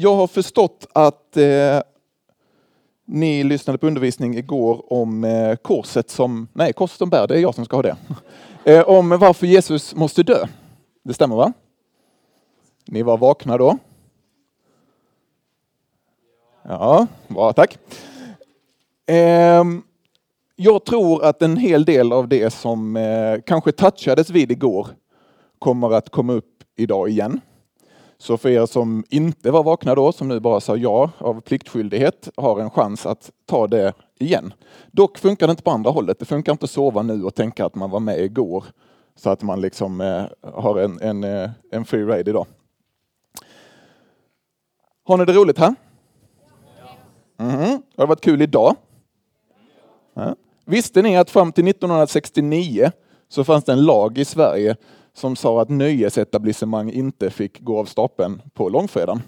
jag har förstått att eh, ni lyssnade på undervisning igår om eh, korset som, nej korset som bär, det är jag som ska ha det. Eh, om varför Jesus måste dö. Det stämmer va? Ni var vakna då? Ja, bra tack. Eh, jag tror att en hel del av det som eh, kanske touchades vid igår kommer att komma upp idag igen. Så för er som inte var vakna då, som nu bara sa ja av pliktskyldighet, har en chans att ta det igen. Dock funkar det inte på andra hållet. Det funkar inte att sova nu och tänka att man var med igår så att man liksom eh, har en, en, eh, en free ride idag. Har ni det roligt här? Mm -hmm. Har det varit kul idag? Ja. Visste ni att fram till 1969 så fanns det en lag i Sverige som sa att nöjesetablissemang inte fick gå av stapeln på långfredagen.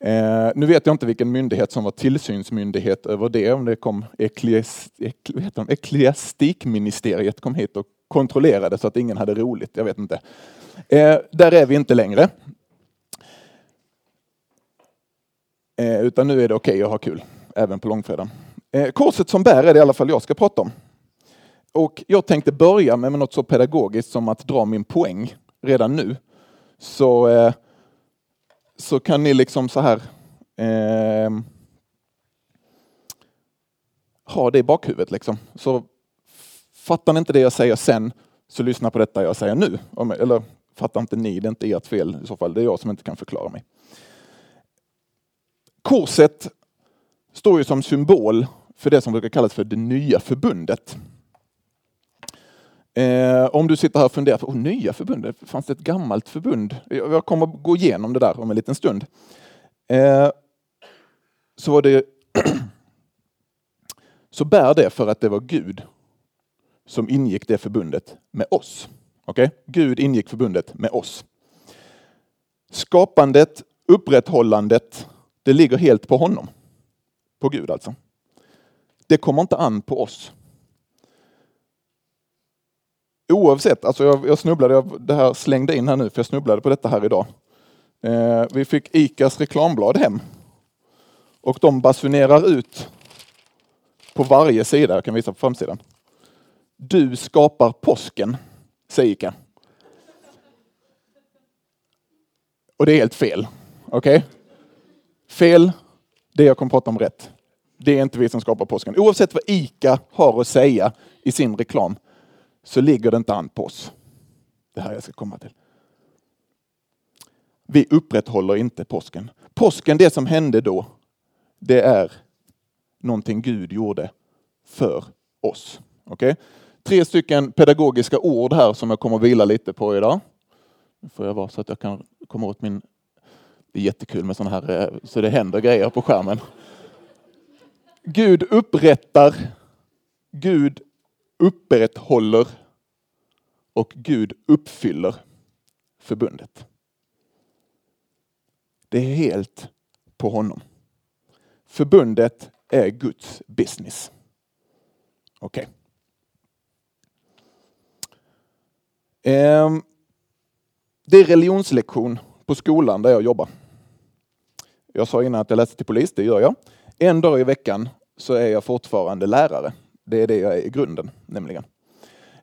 Eh, nu vet jag inte vilken myndighet som var tillsynsmyndighet över det, om det kom eklies, ek, kom hit och kontrollerade så att ingen hade roligt, jag vet inte. Eh, där är vi inte längre. Eh, utan nu är det okej okay att ha kul, även på långfredagen. Eh, korset som bär är det i alla fall jag ska prata om. Och jag tänkte börja med något så pedagogiskt som att dra min poäng redan nu. Så, eh, så kan ni liksom så här eh, ha det i bakhuvudet. Liksom. Så fattar ni inte det jag säger sen, så lyssna på detta jag säger nu. Eller fattar inte ni, det är inte ert fel i så fall. Det är jag som inte kan förklara mig. Korset står ju som symbol för det som brukar kallas för det nya förbundet. Eh, om du sitter här och funderar på oh, nya förbundet, fanns det ett gammalt förbund? Jag kommer gå igenom det där om en liten stund. Eh, så var det så bär det för att det var Gud som ingick det förbundet med oss. Okay? Gud ingick förbundet med oss. Skapandet, upprätthållandet, det ligger helt på honom. På Gud alltså. Det kommer inte an på oss. Oavsett, alltså jag, jag snubblade, jag, det här slängde in här nu för jag snubblade på detta här idag. Eh, vi fick ICAs reklamblad hem. Och de basunerar ut på varje sida, jag kan visa på framsidan. Du skapar påsken, säger ICA. Och det är helt fel. Okej? Okay? Fel, det jag kommer prata om rätt. Det är inte vi som skapar påsken. Oavsett vad ICA har att säga i sin reklam så ligger det inte an på oss. Det här jag ska komma till. Vi upprätthåller inte påsken. Påsken, det som hände då, det är någonting Gud gjorde för oss. Okay? Tre stycken pedagogiska ord här som jag kommer att vila lite på idag. Nu får jag vara så att jag kan komma åt min... Det är jättekul med sådana här, eh, så det händer grejer på skärmen. Gud upprättar, Gud upprätthåller och Gud uppfyller förbundet. Det är helt på honom. Förbundet är Guds business. Okej. Okay. Det är religionslektion på skolan där jag jobbar. Jag sa innan att jag läste till polis, det gör jag. En dag i veckan så är jag fortfarande lärare. Det är det jag är i grunden nämligen.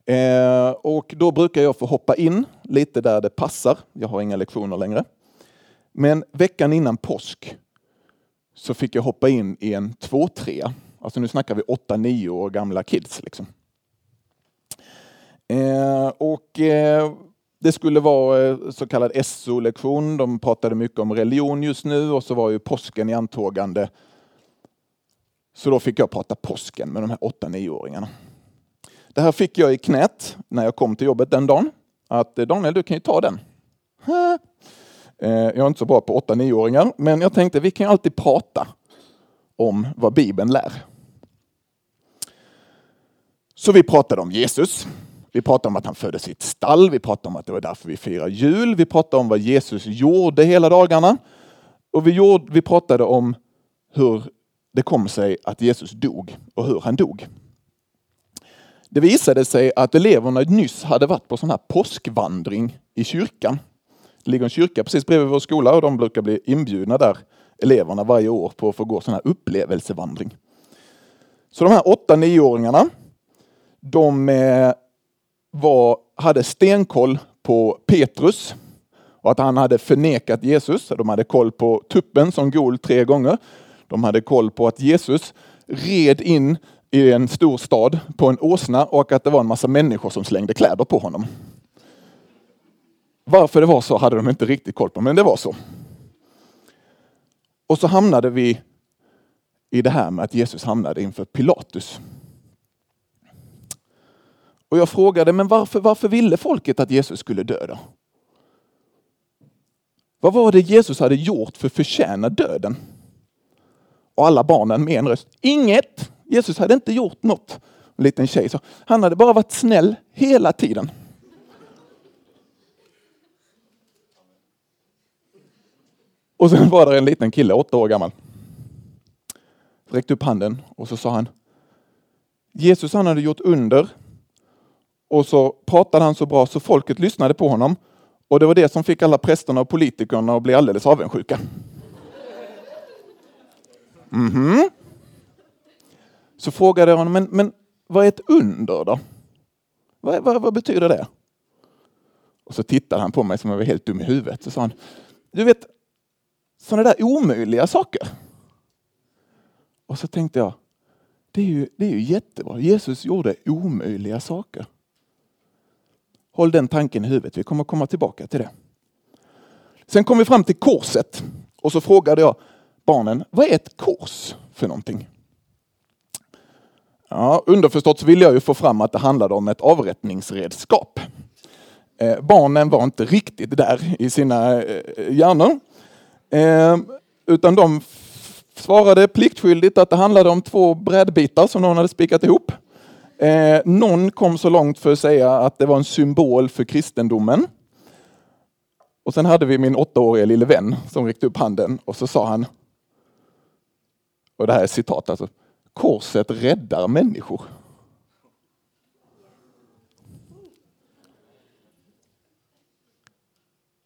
Eh, och då brukar jag få hoppa in lite där det passar. Jag har inga lektioner längre. Men veckan innan påsk så fick jag hoppa in i en 2-3. Alltså nu snackar vi 8-9 år gamla kids. Liksom. Eh, och eh, det skulle vara eh, så kallad SO-lektion. De pratade mycket om religion just nu och så var ju påsken i antågande. Så då fick jag prata påsken med de här 8-9-åringarna. Det här fick jag i knät när jag kom till jobbet den dagen. Att eh, Daniel, du kan ju ta den. Eh, jag är inte så bra på 8-9-åringar, men jag tänkte vi kan ju alltid prata om vad Bibeln lär. Så vi pratade om Jesus. Vi pratade om att han föddes i ett stall. Vi pratade om att det var därför vi firar jul. Vi pratade om vad Jesus gjorde hela dagarna. Och vi, gjorde, vi pratade om hur det kom sig att Jesus dog och hur han dog. Det visade sig att eleverna nyss hade varit på sån här påskvandring i kyrkan. Det ligger en kyrka precis bredvid vår skola och de brukar bli inbjudna där, eleverna varje år, på att få gå sån här upplevelsevandring. Så de här åtta nioåringarna, de eh, var, hade stenkoll på Petrus och att han hade förnekat Jesus. De hade koll på tuppen som gol tre gånger. De hade koll på att Jesus red in i en stor stad på en åsna och att det var en massa människor som slängde kläder på honom. Varför det var så hade de inte riktigt koll på, men det var så. Och så hamnade vi i det här med att Jesus hamnade inför Pilatus. Och jag frågade, men varför, varför ville folket att Jesus skulle dö då? Vad var det Jesus hade gjort för att förtjäna döden? Och alla barnen med en röst, inget! Jesus hade inte gjort något. En liten tjej sa, han hade bara varit snäll hela tiden. Och sen var det en liten kille, åtta år gammal. Räckte upp handen och så sa han, Jesus han hade gjort under och så pratade han så bra så folket lyssnade på honom. Och det var det som fick alla prästerna och politikerna att bli alldeles avundsjuka. Mm -hmm. Så frågade jag honom, men, men vad är ett under då? Vad, vad, vad betyder det? Och så tittade han på mig som om jag var helt dum i huvudet. Så sa han, du vet, sådana där omöjliga saker. Och så tänkte jag, det är ju, det är ju jättebra. Jesus gjorde omöjliga saker. Håll den tanken i huvudet, vi kommer komma tillbaka till det. Sen kom vi fram till korset och så frågade jag barnen, vad är ett kors för någonting? Ja, underförstått så ville jag ju få fram att det handlade om ett avrättningsredskap. Eh, barnen var inte riktigt där i sina eh, hjärnor. Eh, utan de svarade pliktskyldigt att det handlade om två brädbitar som någon hade spikat ihop. Eh, någon kom så långt för att säga att det var en symbol för kristendomen. Och sen hade vi min åttaåriga lille vän som räckte upp handen och så sa han, och det här är citat alltså, korset räddar människor.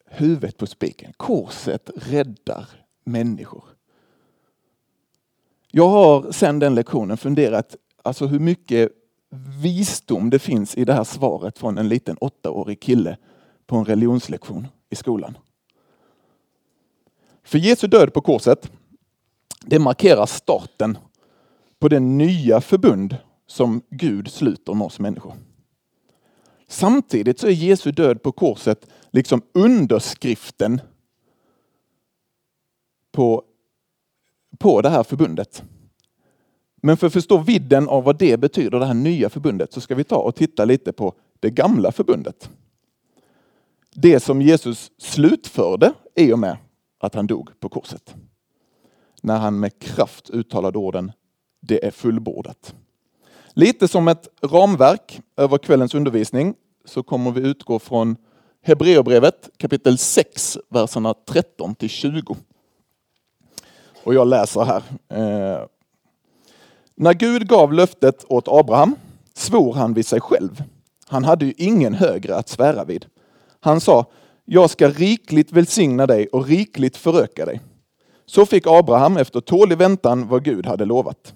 Huvudet på spiken. Korset räddar människor. Jag har sedan den lektionen funderat alltså hur mycket visdom det finns i det här svaret från en liten åttaårig kille på en religionslektion i skolan. För Jesu död på korset, det markerar starten på det nya förbund som Gud sluter med oss människor. Samtidigt så är Jesu död på korset liksom underskriften på, på det här förbundet. Men för att förstå vidden av vad det betyder, det här nya förbundet, så ska vi ta och titta lite på det gamla förbundet. Det som Jesus slutförde i och med att han dog på korset. När han med kraft uttalade orden det är fullbordat. Lite som ett ramverk över kvällens undervisning så kommer vi utgå från Hebreerbrevet kapitel 6, verserna 13 till 20. Och jag läser här. Eh, när Gud gav löftet åt Abraham svor han vid sig själv. Han hade ju ingen högre att svära vid. Han sa, jag ska rikligt välsigna dig och rikligt föröka dig. Så fick Abraham efter tålig väntan vad Gud hade lovat.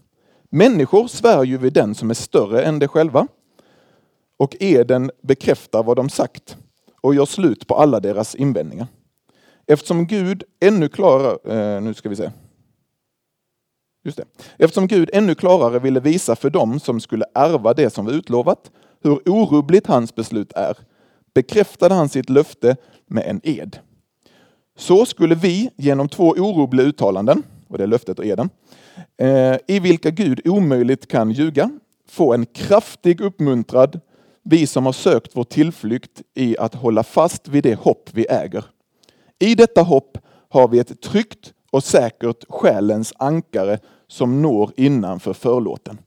Människor svär ju vid den som är större än de själva. Och eden bekräftar vad de sagt och gör slut på alla deras invändningar. Eftersom Gud ännu klarar, eh, nu ska vi se, Just det. Eftersom Gud ännu klarare ville visa för dem som skulle ärva det som var utlovat hur orubbligt hans beslut är, bekräftade han sitt löfte med en ed. Så skulle vi genom två orubbliga uttalanden, och det är löftet och eden, eh, i vilka Gud omöjligt kan ljuga, få en kraftig uppmuntrad, vi som har sökt vår tillflykt i att hålla fast vid det hopp vi äger. I detta hopp har vi ett tryggt och säkert själens ankare som når innanför förlåten.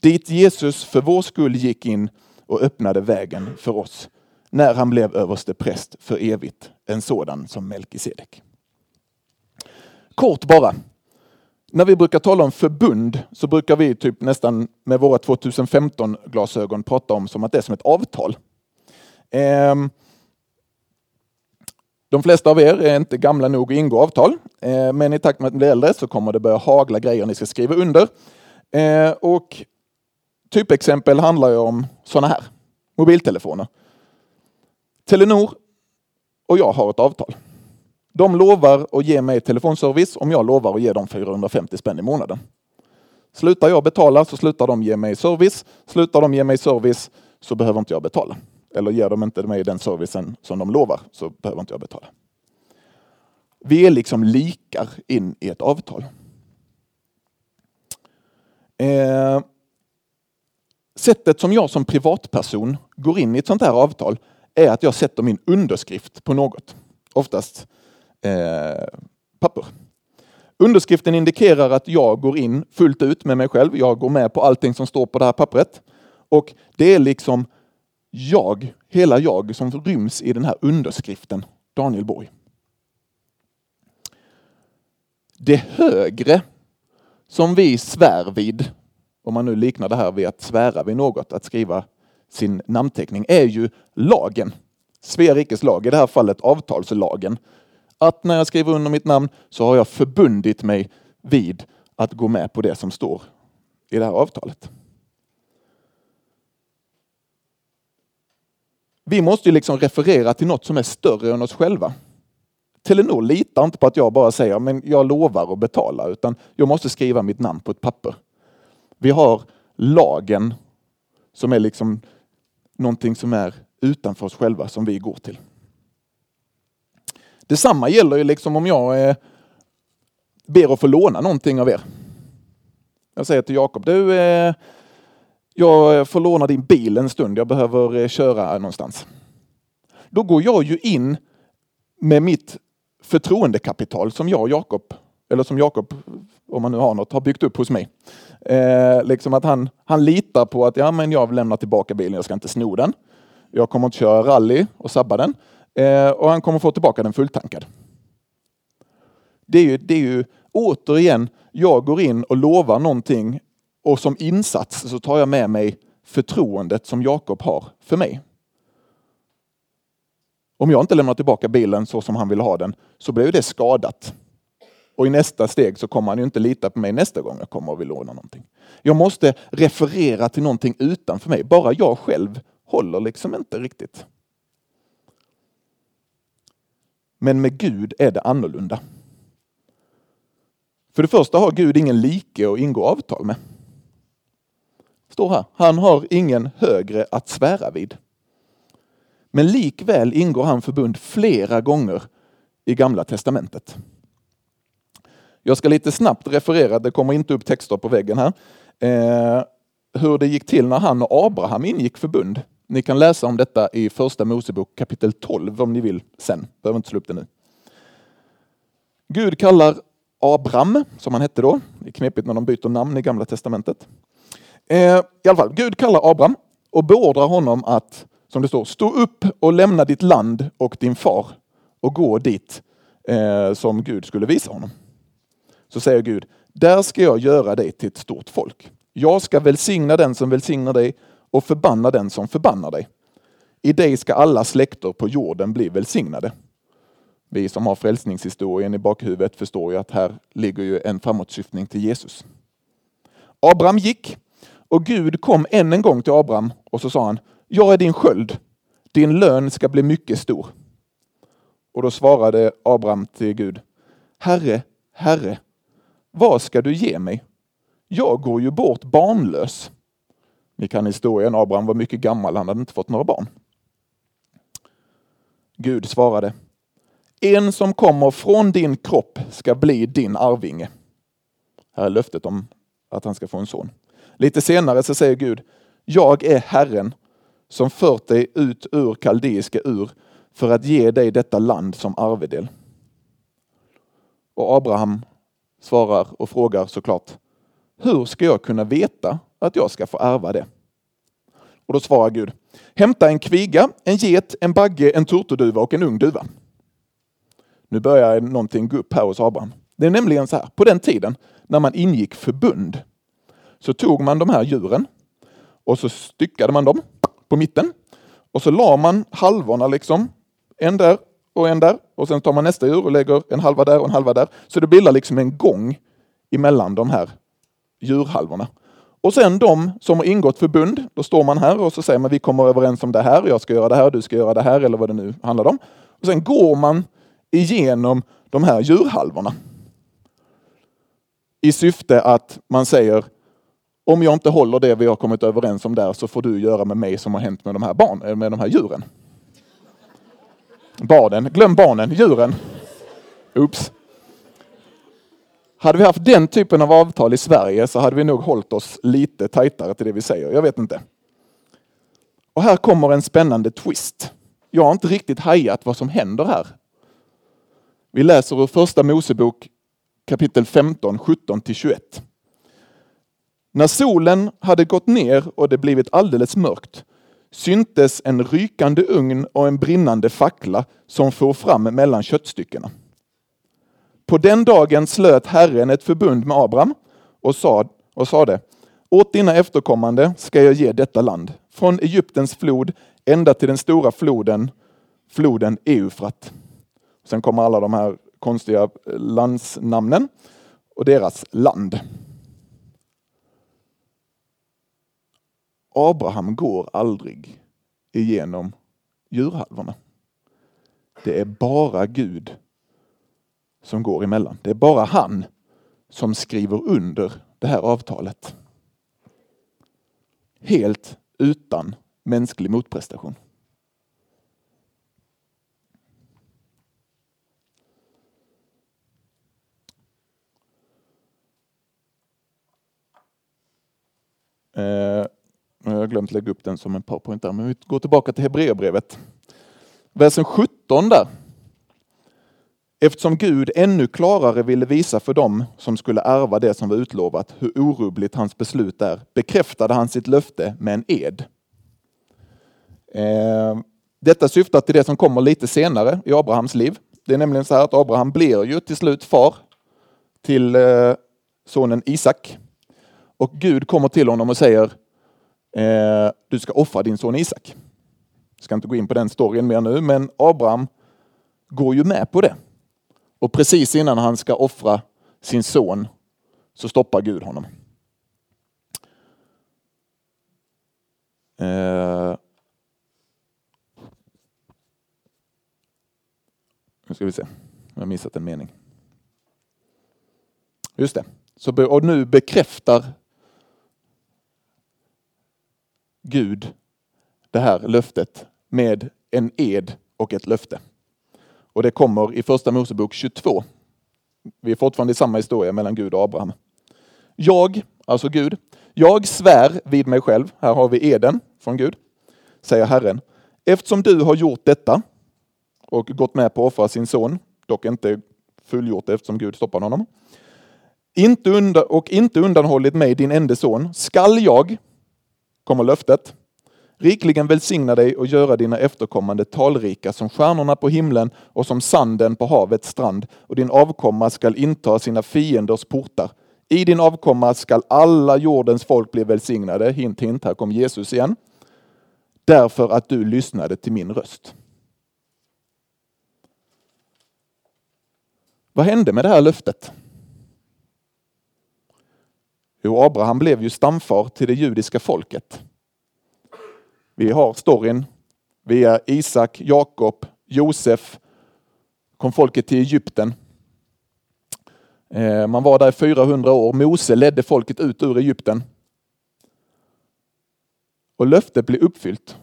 Dit Jesus för vår skull gick in och öppnade vägen för oss när han blev överste präst för evigt, en sådan som Melkisedek. Kort bara. När vi brukar tala om förbund så brukar vi typ nästan med våra 2015 glasögon prata om som att det är som ett avtal. Ehm, de flesta av er är inte gamla nog att ingå avtal, eh, men i takt med att ni blir äldre så kommer det börja hagla grejer ni ska skriva under. Eh, och typexempel handlar ju om sådana här mobiltelefoner. Telenor och jag har ett avtal. De lovar att ge mig telefonservice om jag lovar att ge dem 450 spänn i månaden. Slutar jag betala så slutar de ge mig service. Slutar de ge mig service så behöver inte jag betala. Eller ger de inte mig den servicen som de lovar så behöver inte jag betala. Vi är liksom likar in i ett avtal. Eh, sättet som jag som privatperson går in i ett sånt här avtal är att jag sätter min underskrift på något. Oftast eh, papper. Underskriften indikerar att jag går in fullt ut med mig själv. Jag går med på allting som står på det här pappret. Och det är liksom jag, hela jag, som ryms i den här underskriften, Daniel Borg. Det högre som vi svär vid, om man nu liknar det här vid att svära vid något, att skriva sin namnteckning, är ju lagen. Svea rikes lag, i det här fallet avtalslagen. Att när jag skriver under mitt namn så har jag förbundit mig vid att gå med på det som står i det här avtalet. Vi måste ju liksom referera till något som är större än oss själva. Telenor litar inte på att jag bara säger men jag lovar att betala utan jag måste skriva mitt namn på ett papper. Vi har lagen som är liksom någonting som är utanför oss själva som vi går till. Detsamma gäller ju liksom om jag eh, ber att få låna någonting av er. Jag säger till Jakob, du eh, jag får låna din bil en stund, jag behöver eh, köra någonstans. Då går jag ju in med mitt förtroendekapital som jag och Jakob, eller som Jakob, om man nu har något, har byggt upp hos mig. Eh, liksom att han, han litar på att ja, men jag lämnar tillbaka bilen, jag ska inte sno den. Jag kommer inte köra rally och sabba den. Eh, och han kommer få tillbaka den fulltankad. Det är ju, det är ju återigen, jag går in och lovar någonting och som insats så tar jag med mig förtroendet som Jakob har för mig. Om jag inte lämnar tillbaka bilen så som han vill ha den så blir det skadat. Och i nästa steg så kommer han ju inte lita på mig nästa gång jag kommer och vill låna någonting. Jag måste referera till någonting utanför mig. Bara jag själv håller liksom inte riktigt. Men med Gud är det annorlunda. För det första har Gud ingen like att ingå avtal med. Står här, han har ingen högre att svära vid. Men likväl ingår han förbund flera gånger i Gamla Testamentet. Jag ska lite snabbt referera, det kommer inte upp texter på väggen här, eh, hur det gick till när han och Abraham ingick förbund. Ni kan läsa om detta i första Mosebok kapitel 12 om ni vill sen. Behöver inte slå upp det nu. Gud kallar Abram, som han hette då. Det är knepigt när de byter namn i Gamla Testamentet. Eh, I alla fall, Gud kallar Abram och beordrar honom att, som det står, stå upp och lämna ditt land och din far och gå dit eh, som Gud skulle visa honom. Så säger Gud, där ska jag göra dig till ett stort folk. Jag ska välsigna den som välsignar dig och förbanna den som förbannar dig. I dig ska alla släkter på jorden bli välsignade. Vi som har frälsningshistorien i bakhuvudet förstår ju att här ligger ju en framåtsyftning till Jesus. Abraham gick och Gud kom än en gång till Abraham och så sa han, jag är din sköld, din lön ska bli mycket stor. Och då svarade Abraham till Gud, Herre, Herre, vad ska du ge mig? Jag går ju bort barnlös. Ni kan historien, Abraham var mycket gammal, han hade inte fått några barn. Gud svarade, en som kommer från din kropp ska bli din arvinge. Här är löftet om att han ska få en son. Lite senare så säger Gud, jag är Herren som fört dig ut ur kaldeiska ur för att ge dig detta land som arvedel. Och Abraham svarar och frågar såklart, hur ska jag kunna veta att jag ska få ärva det? Och då svarar Gud, hämta en kviga, en get, en bagge, en turturduva och en ung duva. Nu börjar någonting gå upp här hos Abraham. Det är nämligen så här, på den tiden när man ingick förbund så tog man de här djuren och så styckade man dem på mitten och så la man halvorna liksom, en där och en där. Och sen tar man nästa djur och lägger en halva där och en halva där. Så det bildar liksom en gång emellan de här djurhalvorna. Och sen de som har ingått förbund, då står man här och så säger man vi kommer överens om det här, jag ska göra det här, du ska göra det här eller vad det nu handlar om. Och sen går man igenom de här djurhalvorna. I syfte att man säger om jag inte håller det vi har kommit överens om där så får du göra med mig som har hänt med de här, barn, eh, med de här djuren. Barnen, glöm barnen, djuren. Oops. Hade vi haft den typen av avtal i Sverige så hade vi nog hållit oss lite tajtare till det vi säger. Jag vet inte. Och här kommer en spännande twist. Jag har inte riktigt hajat vad som händer här. Vi läser ur första Mosebok kapitel 15, 17 till 21. När solen hade gått ner och det blivit alldeles mörkt syntes en rykande ugn och en brinnande fackla som for fram mellan köttstyckena. På den dagen slöt Herren ett förbund med Abraham och, sa, och sade Åt dina efterkommande ska jag ge detta land, från Egyptens flod ända till den stora floden, floden Eufrat. Sen kommer alla de här konstiga landsnamnen och deras land. Abraham går aldrig igenom djurhalvorna. Det är bara Gud som går emellan. Det är bara han som skriver under det här avtalet. Helt utan mänsklig motprestation. Eh, jag har glömt lägga upp den som en powerpoint där, men vi går tillbaka till Hebreerbrevet. Versen 17 där. Eftersom Gud ännu klarare ville visa för dem som skulle ärva det som var utlovat hur orubbligt hans beslut är, bekräftade han sitt löfte med en ed. Eh, detta syftar till det som kommer lite senare i Abrahams liv. Det är nämligen så här att Abraham blir ju till slut far till eh, sonen Isak. Och Gud kommer till honom och säger eh, du ska offra din son Isak. Jag ska inte gå in på den storyn mer nu, men Abraham går ju med på det. Och precis innan han ska offra sin son så stoppar Gud honom. Eh, nu ska vi se, jag har missat en mening. Just det, så, och nu bekräftar Gud det här löftet med en ed och ett löfte. Och det kommer i första Mosebok 22. Vi är fortfarande i samma historia mellan Gud och Abraham. Jag, alltså Gud, jag svär vid mig själv, här har vi eden från Gud, säger Herren. Eftersom du har gjort detta och gått med på att offra sin son, dock inte fullgjort det eftersom Gud stoppade honom, inte undan, och inte undanhållit mig din enda son, skall jag, kommer löftet, rikligen välsigna dig och göra dina efterkommande talrika som stjärnorna på himlen och som sanden på havets strand. Och din avkomma skall inta sina fienders portar. I din avkomma skall alla jordens folk bli välsignade. Hint, hint, här kom Jesus igen. Därför att du lyssnade till min röst. Vad hände med det här löftet? Jo, Abraham blev ju stamfar till det judiska folket. Vi har storyn via Isak, Jakob, Josef kom folket till Egypten. Eh, man var där i 400 år. Mose ledde folket ut ur Egypten. Och löftet blev uppfyllt.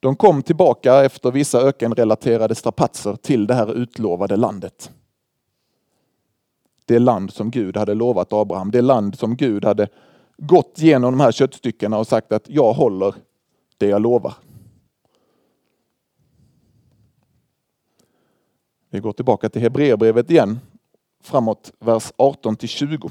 De kom tillbaka efter vissa ökenrelaterade strapatser till det här utlovade landet. Det land som Gud hade lovat Abraham, det land som Gud hade gått genom de här köttstyckena och sagt att jag håller det jag lovar. Vi går tillbaka till Hebreerbrevet igen, framåt vers 18 till 20.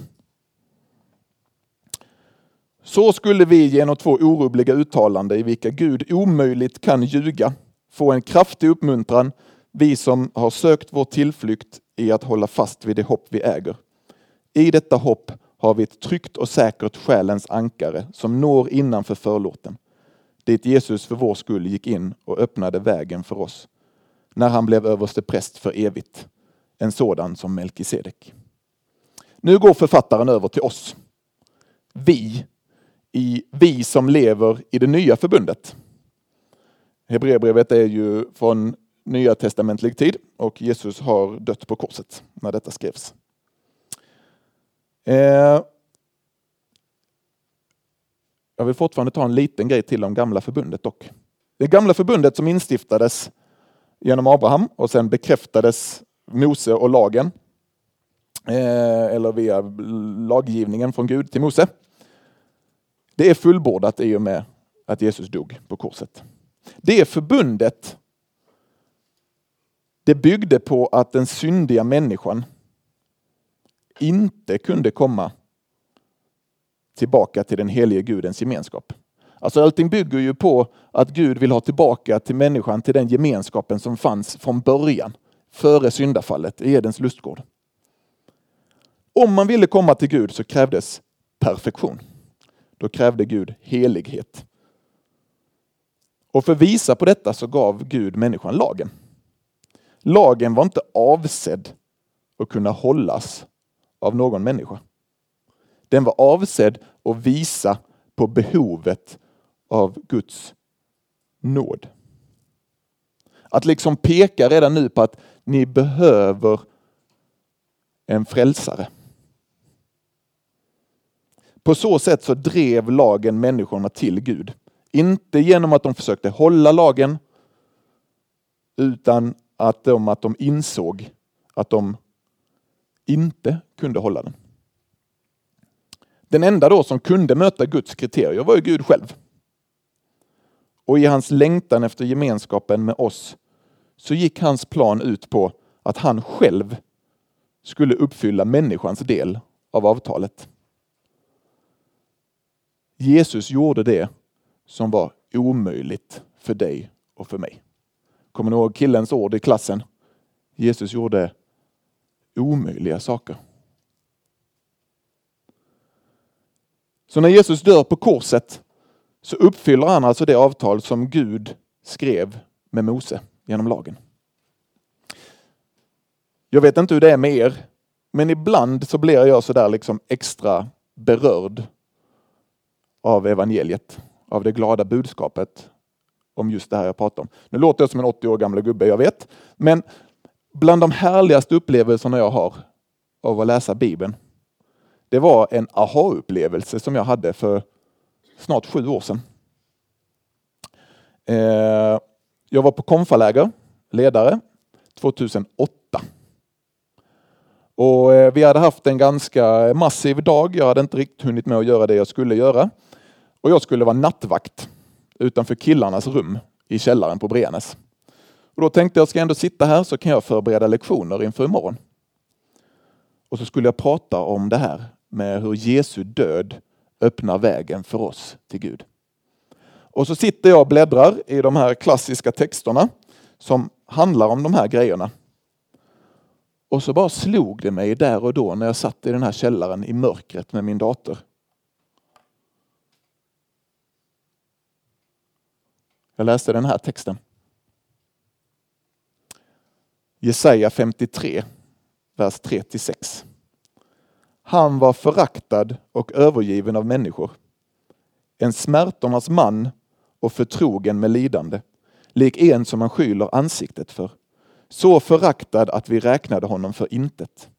Så skulle vi genom två orubbliga uttalanden i vilka Gud omöjligt kan ljuga få en kraftig uppmuntran, vi som har sökt vår tillflykt i att hålla fast vid det hopp vi äger. I detta hopp har vi ett tryggt och säkert själens ankare som når innanför förlåten dit Jesus för vår skull gick in och öppnade vägen för oss. när han blev överste präst för evigt, en sådan som Melkisedek. Nu går författaren över till oss. Vi, i, vi som lever i det nya förbundet. Hebreerbrevet är ju från nya testamentlig tid och Jesus har dött på korset när detta skrevs. Eh, jag vill fortfarande ta en liten grej till om gamla förbundet dock. Det gamla förbundet som instiftades genom Abraham och sen bekräftades Mose och lagen. Eh, eller via laggivningen från Gud till Mose. Det är fullbordat i och med att Jesus dog på korset. Det förbundet det byggde på att den syndiga människan inte kunde komma tillbaka till den helige Gudens gemenskap. Alltså allting bygger ju på att Gud vill ha tillbaka till människan till den gemenskapen som fanns från början, före syndafallet i Edens lustgård. Om man ville komma till Gud så krävdes perfektion. Då krävde Gud helighet. Och för att visa på detta så gav Gud människan lagen. Lagen var inte avsedd att kunna hållas av någon människa. Den var avsedd att visa på behovet av Guds nåd. Att liksom peka redan nu på att ni behöver en frälsare. På så sätt så drev lagen människorna till Gud. Inte genom att de försökte hålla lagen, utan att de, att de insåg att de inte kunde hålla den. Den enda då som kunde möta Guds kriterier var ju Gud själv. Och i hans längtan efter gemenskapen med oss så gick hans plan ut på att han själv skulle uppfylla människans del av avtalet. Jesus gjorde det som var omöjligt för dig och för mig. Kommer ni ihåg killens ord i klassen? Jesus gjorde omöjliga saker. Så när Jesus dör på korset så uppfyller han alltså det avtal som Gud skrev med Mose genom lagen. Jag vet inte hur det är med er, men ibland så blir jag sådär liksom extra berörd av evangeliet, av det glada budskapet om just det här jag pratar om. Nu låter jag som en 80 år gammal gubbe, jag vet. Men bland de härligaste upplevelserna jag har av att läsa Bibeln, det var en aha-upplevelse som jag hade för snart sju år sedan. Eh, jag var på konfaläger, ledare, 2008. Och eh, vi hade haft en ganska massiv dag. Jag hade inte riktigt hunnit med att göra det jag skulle göra. Och jag skulle vara nattvakt utanför killarnas rum i källaren på Brenes. Och då tänkte jag, ska jag ändå sitta här så kan jag förbereda lektioner inför imorgon. Och så skulle jag prata om det här med hur Jesu död öppnar vägen för oss till Gud. Och så sitter jag och bläddrar i de här klassiska texterna som handlar om de här grejerna. Och så bara slog det mig där och då när jag satt i den här källaren i mörkret med min dator. Jag läste den här texten. Jesaja 53, vers 3-6. Han var föraktad och övergiven av människor. En smärtornas man och förtrogen med lidande, lik en som man skyler ansiktet för. Så föraktad att vi räknade honom för intet.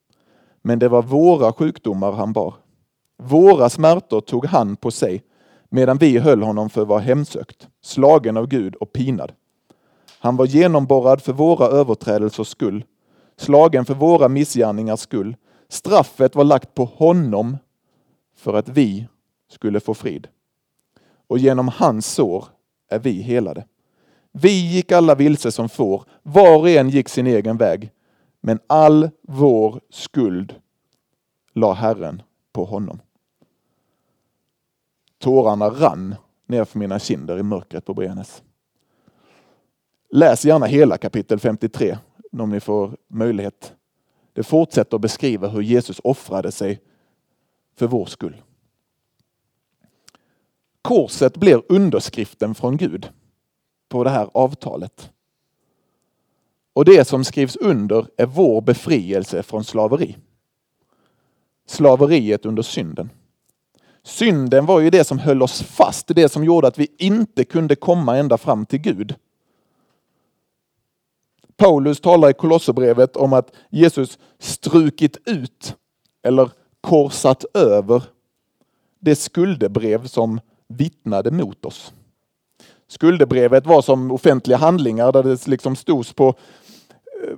Men det var våra sjukdomar han bar. Våra smärtor tog han på sig medan vi höll honom för var hemsökt, slagen av Gud och pinad. Han var genomborrad för våra överträdelsers skull, slagen för våra missgärningars skull. Straffet var lagt på honom för att vi skulle få frid. Och genom hans sår är vi helade. Vi gick alla vilse som får, var och en gick sin egen väg. Men all vår skuld la Herren på honom. Tårarna rann ner för mina kinder i mörkret på Brenäs. Läs gärna hela kapitel 53 om ni får möjlighet. Det fortsätter att beskriva hur Jesus offrade sig för vår skull. Korset blir underskriften från Gud på det här avtalet. Och det som skrivs under är vår befrielse från slaveri. Slaveriet under synden. Synden var ju det som höll oss fast, det som gjorde att vi inte kunde komma ända fram till Gud. Paulus talar i Kolosserbrevet om att Jesus strukit ut eller korsat över det skuldebrev som vittnade mot oss. Skuldebrevet var som offentliga handlingar där det liksom stod på, eh,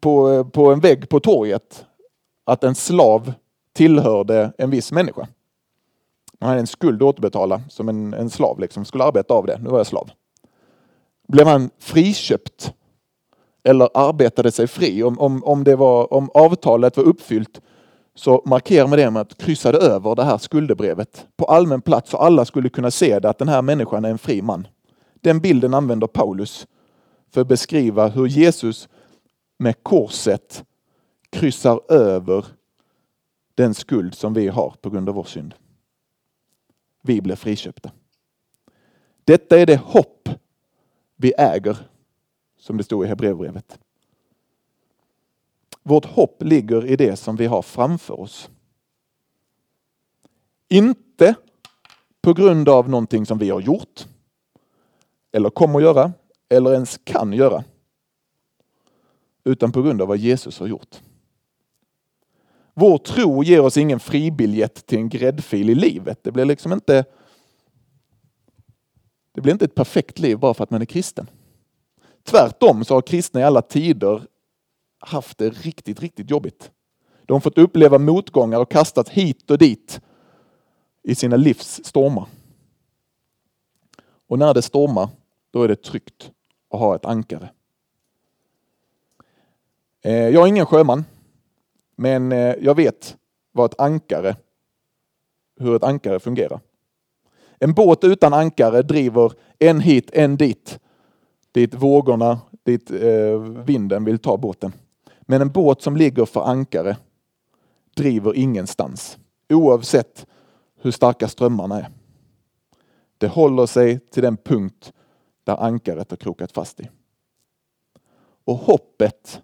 på, på en vägg på torget att en slav tillhörde en viss människa. Man hade en skuld att återbetala som en, en slav, liksom. skulle arbeta av det. Nu var jag slav. Blev han friköpt eller arbetade sig fri, om, om, om, det var, om avtalet var uppfyllt, så markerar man det med att kryssa över det här skuldebrevet på allmän plats så alla skulle kunna se det, att den här människan är en fri man. Den bilden använder Paulus för att beskriva hur Jesus med korset kryssar över den skuld som vi har på grund av vår synd. Vi blir friköpta. Detta är det hopp vi äger, som det står i Hebreerbrevet. Vårt hopp ligger i det som vi har framför oss. Inte på grund av någonting som vi har gjort, eller kommer att göra, eller ens kan göra. Utan på grund av vad Jesus har gjort. Vår tro ger oss ingen fribiljett till en gräddfil i livet. Det blir liksom inte det blir inte ett perfekt liv bara för att man är kristen. Tvärtom så har kristna i alla tider haft det riktigt, riktigt jobbigt. De har fått uppleva motgångar och kastats hit och dit i sina livs stormar. Och när det stormar, då är det tryggt att ha ett ankare. Eh, jag är ingen sjöman, men eh, jag vet vad ett ankare, hur ett ankare fungerar. En båt utan ankare driver en hit, en dit, dit vågorna, dit eh, vinden vill ta båten. Men en båt som ligger för ankare driver ingenstans, oavsett hur starka strömmarna är. Det håller sig till den punkt där ankaret har krokat fast i. Och hoppet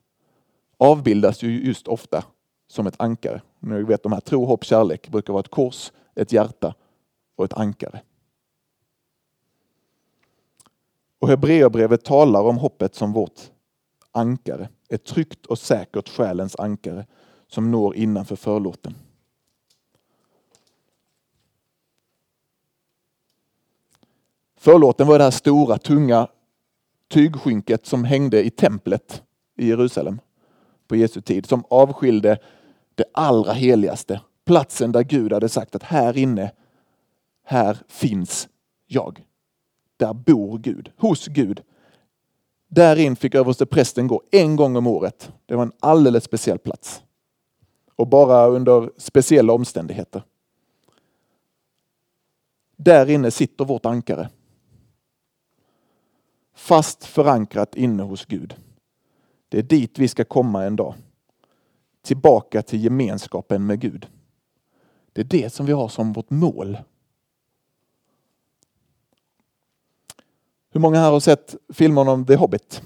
avbildas ju just ofta som ett ankare. Ni vet de här tro, hopp, kärlek brukar vara ett kors, ett hjärta och ett ankare. Och Hebreerbrevet talar om hoppet som vårt ankare. Ett tryggt och säkert själens ankare som når innanför förlåten. Förlåten var det här stora, tunga tygskynket som hängde i templet i Jerusalem på Jesu tid, som avskilde det allra heligaste. Platsen där Gud hade sagt att här inne, här finns jag. Där bor Gud, hos Gud. Där in fick översteprästen gå en gång om året. Det var en alldeles speciell plats. Och bara under speciella omständigheter. Där inne sitter vårt ankare. Fast förankrat inne hos Gud. Det är dit vi ska komma en dag. Tillbaka till gemenskapen med Gud. Det är det som vi har som vårt mål. Hur många här har sett filmen om The Hobbit?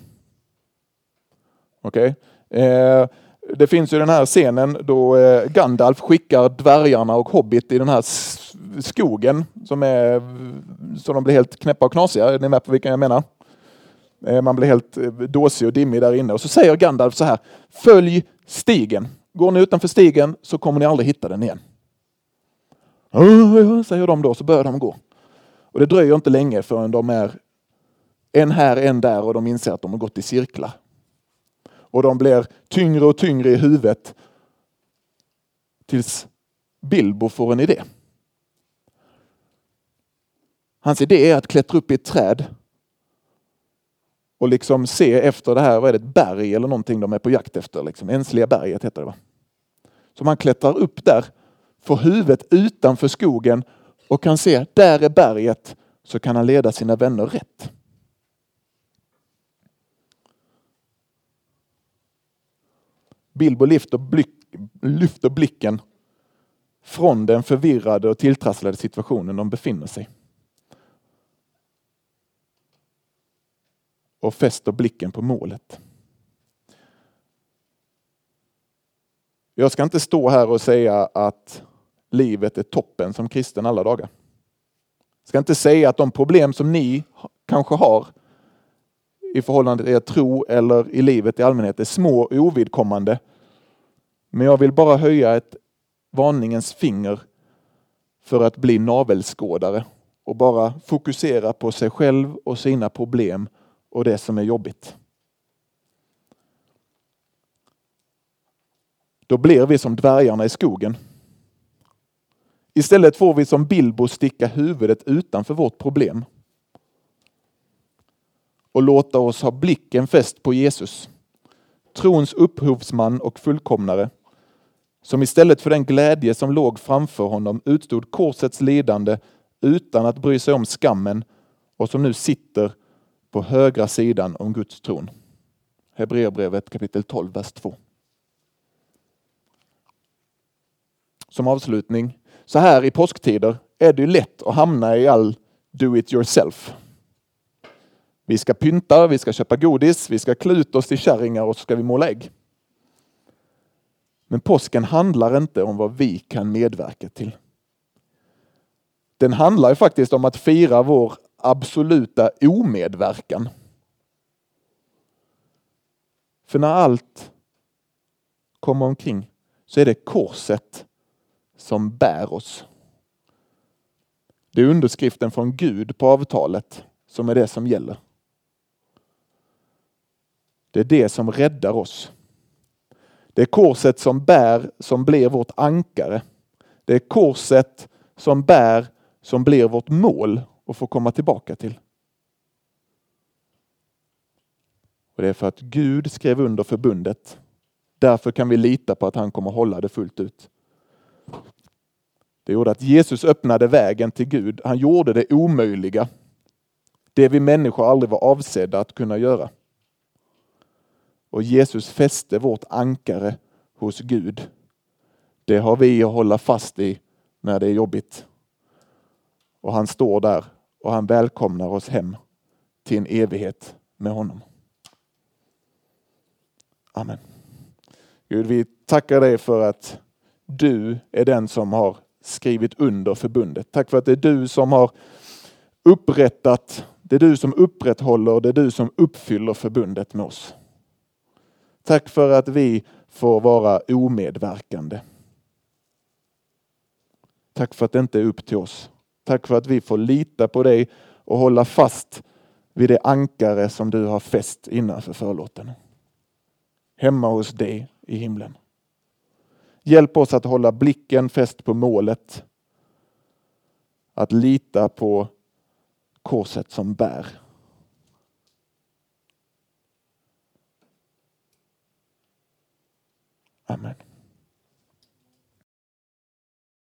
Okej. Okay. Eh, det finns ju den här scenen då eh, Gandalf skickar dvärgarna och Hobbit i den här skogen som är så de blir helt knäppa och knasiga. Är ni med på vilken jag menar? Eh, man blir helt eh, dåsig och dimmig där inne. Och så säger Gandalf så här, följ stigen. Går ni utanför stigen så kommer ni aldrig hitta den igen. Ja, säger de då, så börjar de gå. Och det dröjer inte länge förrän de är en här, en där och de inser att de har gått i cirklar. Och de blir tyngre och tyngre i huvudet tills Bilbo får en idé. Hans idé är att klättra upp i ett träd och liksom se efter det här, vad är det, ett berg eller någonting de är på jakt efter. Liksom. Ensliga berget heter det va. Så man klättrar upp där, får huvudet utanför skogen och kan se, där är berget, så kan han leda sina vänner rätt. Bilbo lyfter, blick, lyfter blicken från den förvirrade och tilltrasslade situationen de befinner sig. i. och fäster blicken på målet. Jag ska inte stå här och säga att livet är toppen som kristen alla dagar. Jag ska inte säga att de problem som ni kanske har i förhållande till er tro eller i livet i allmänhet är små och ovidkommande. Men jag vill bara höja ett varningens finger för att bli navelskådare och bara fokusera på sig själv och sina problem och det som är jobbigt. Då blir vi som dvärgarna i skogen. Istället får vi som Bilbo sticka huvudet utanför vårt problem och låta oss ha blicken fäst på Jesus, trons upphovsman och fullkomnare, som istället för den glädje som låg framför honom utstod korsets lidande utan att bry sig om skammen och som nu sitter på högra sidan om Guds tron. Hebreerbrevet kapitel 12, vers 2. Som avslutning, så här i påsktider är det ju lätt att hamna i all do it yourself. Vi ska pynta, vi ska köpa godis, vi ska klä ut oss till kärringar och så ska vi måla ägg. Men påsken handlar inte om vad vi kan medverka till. Den handlar ju faktiskt om att fira vår absoluta omedverkan. För när allt kommer omkring så är det korset som bär oss. Det är underskriften från Gud på avtalet som är det som gäller. Det är det som räddar oss. Det är korset som bär, som blir vårt ankare. Det är korset som bär, som blir vårt mål och få komma tillbaka till. Och Det är för att Gud skrev under förbundet. Därför kan vi lita på att han kommer hålla det fullt ut. Det gjorde att Jesus öppnade vägen till Gud. Han gjorde det omöjliga. Det vi människor aldrig var avsedda att kunna göra. Och Jesus fäste vårt ankare hos Gud. Det har vi att hålla fast i när det är jobbigt. Och han står där och han välkomnar oss hem till en evighet med honom. Amen. Gud, vi tackar dig för att du är den som har skrivit under förbundet. Tack för att det är du som har upprättat, det är du som upprätthåller, det är du som uppfyller förbundet med oss. Tack för att vi får vara omedverkande. Tack för att det inte är upp till oss. Tack för att vi får lita på dig och hålla fast vid det ankare som du har fäst innanför förlåten. Hemma hos dig i himlen. Hjälp oss att hålla blicken fäst på målet. Att lita på korset som bär. Amen.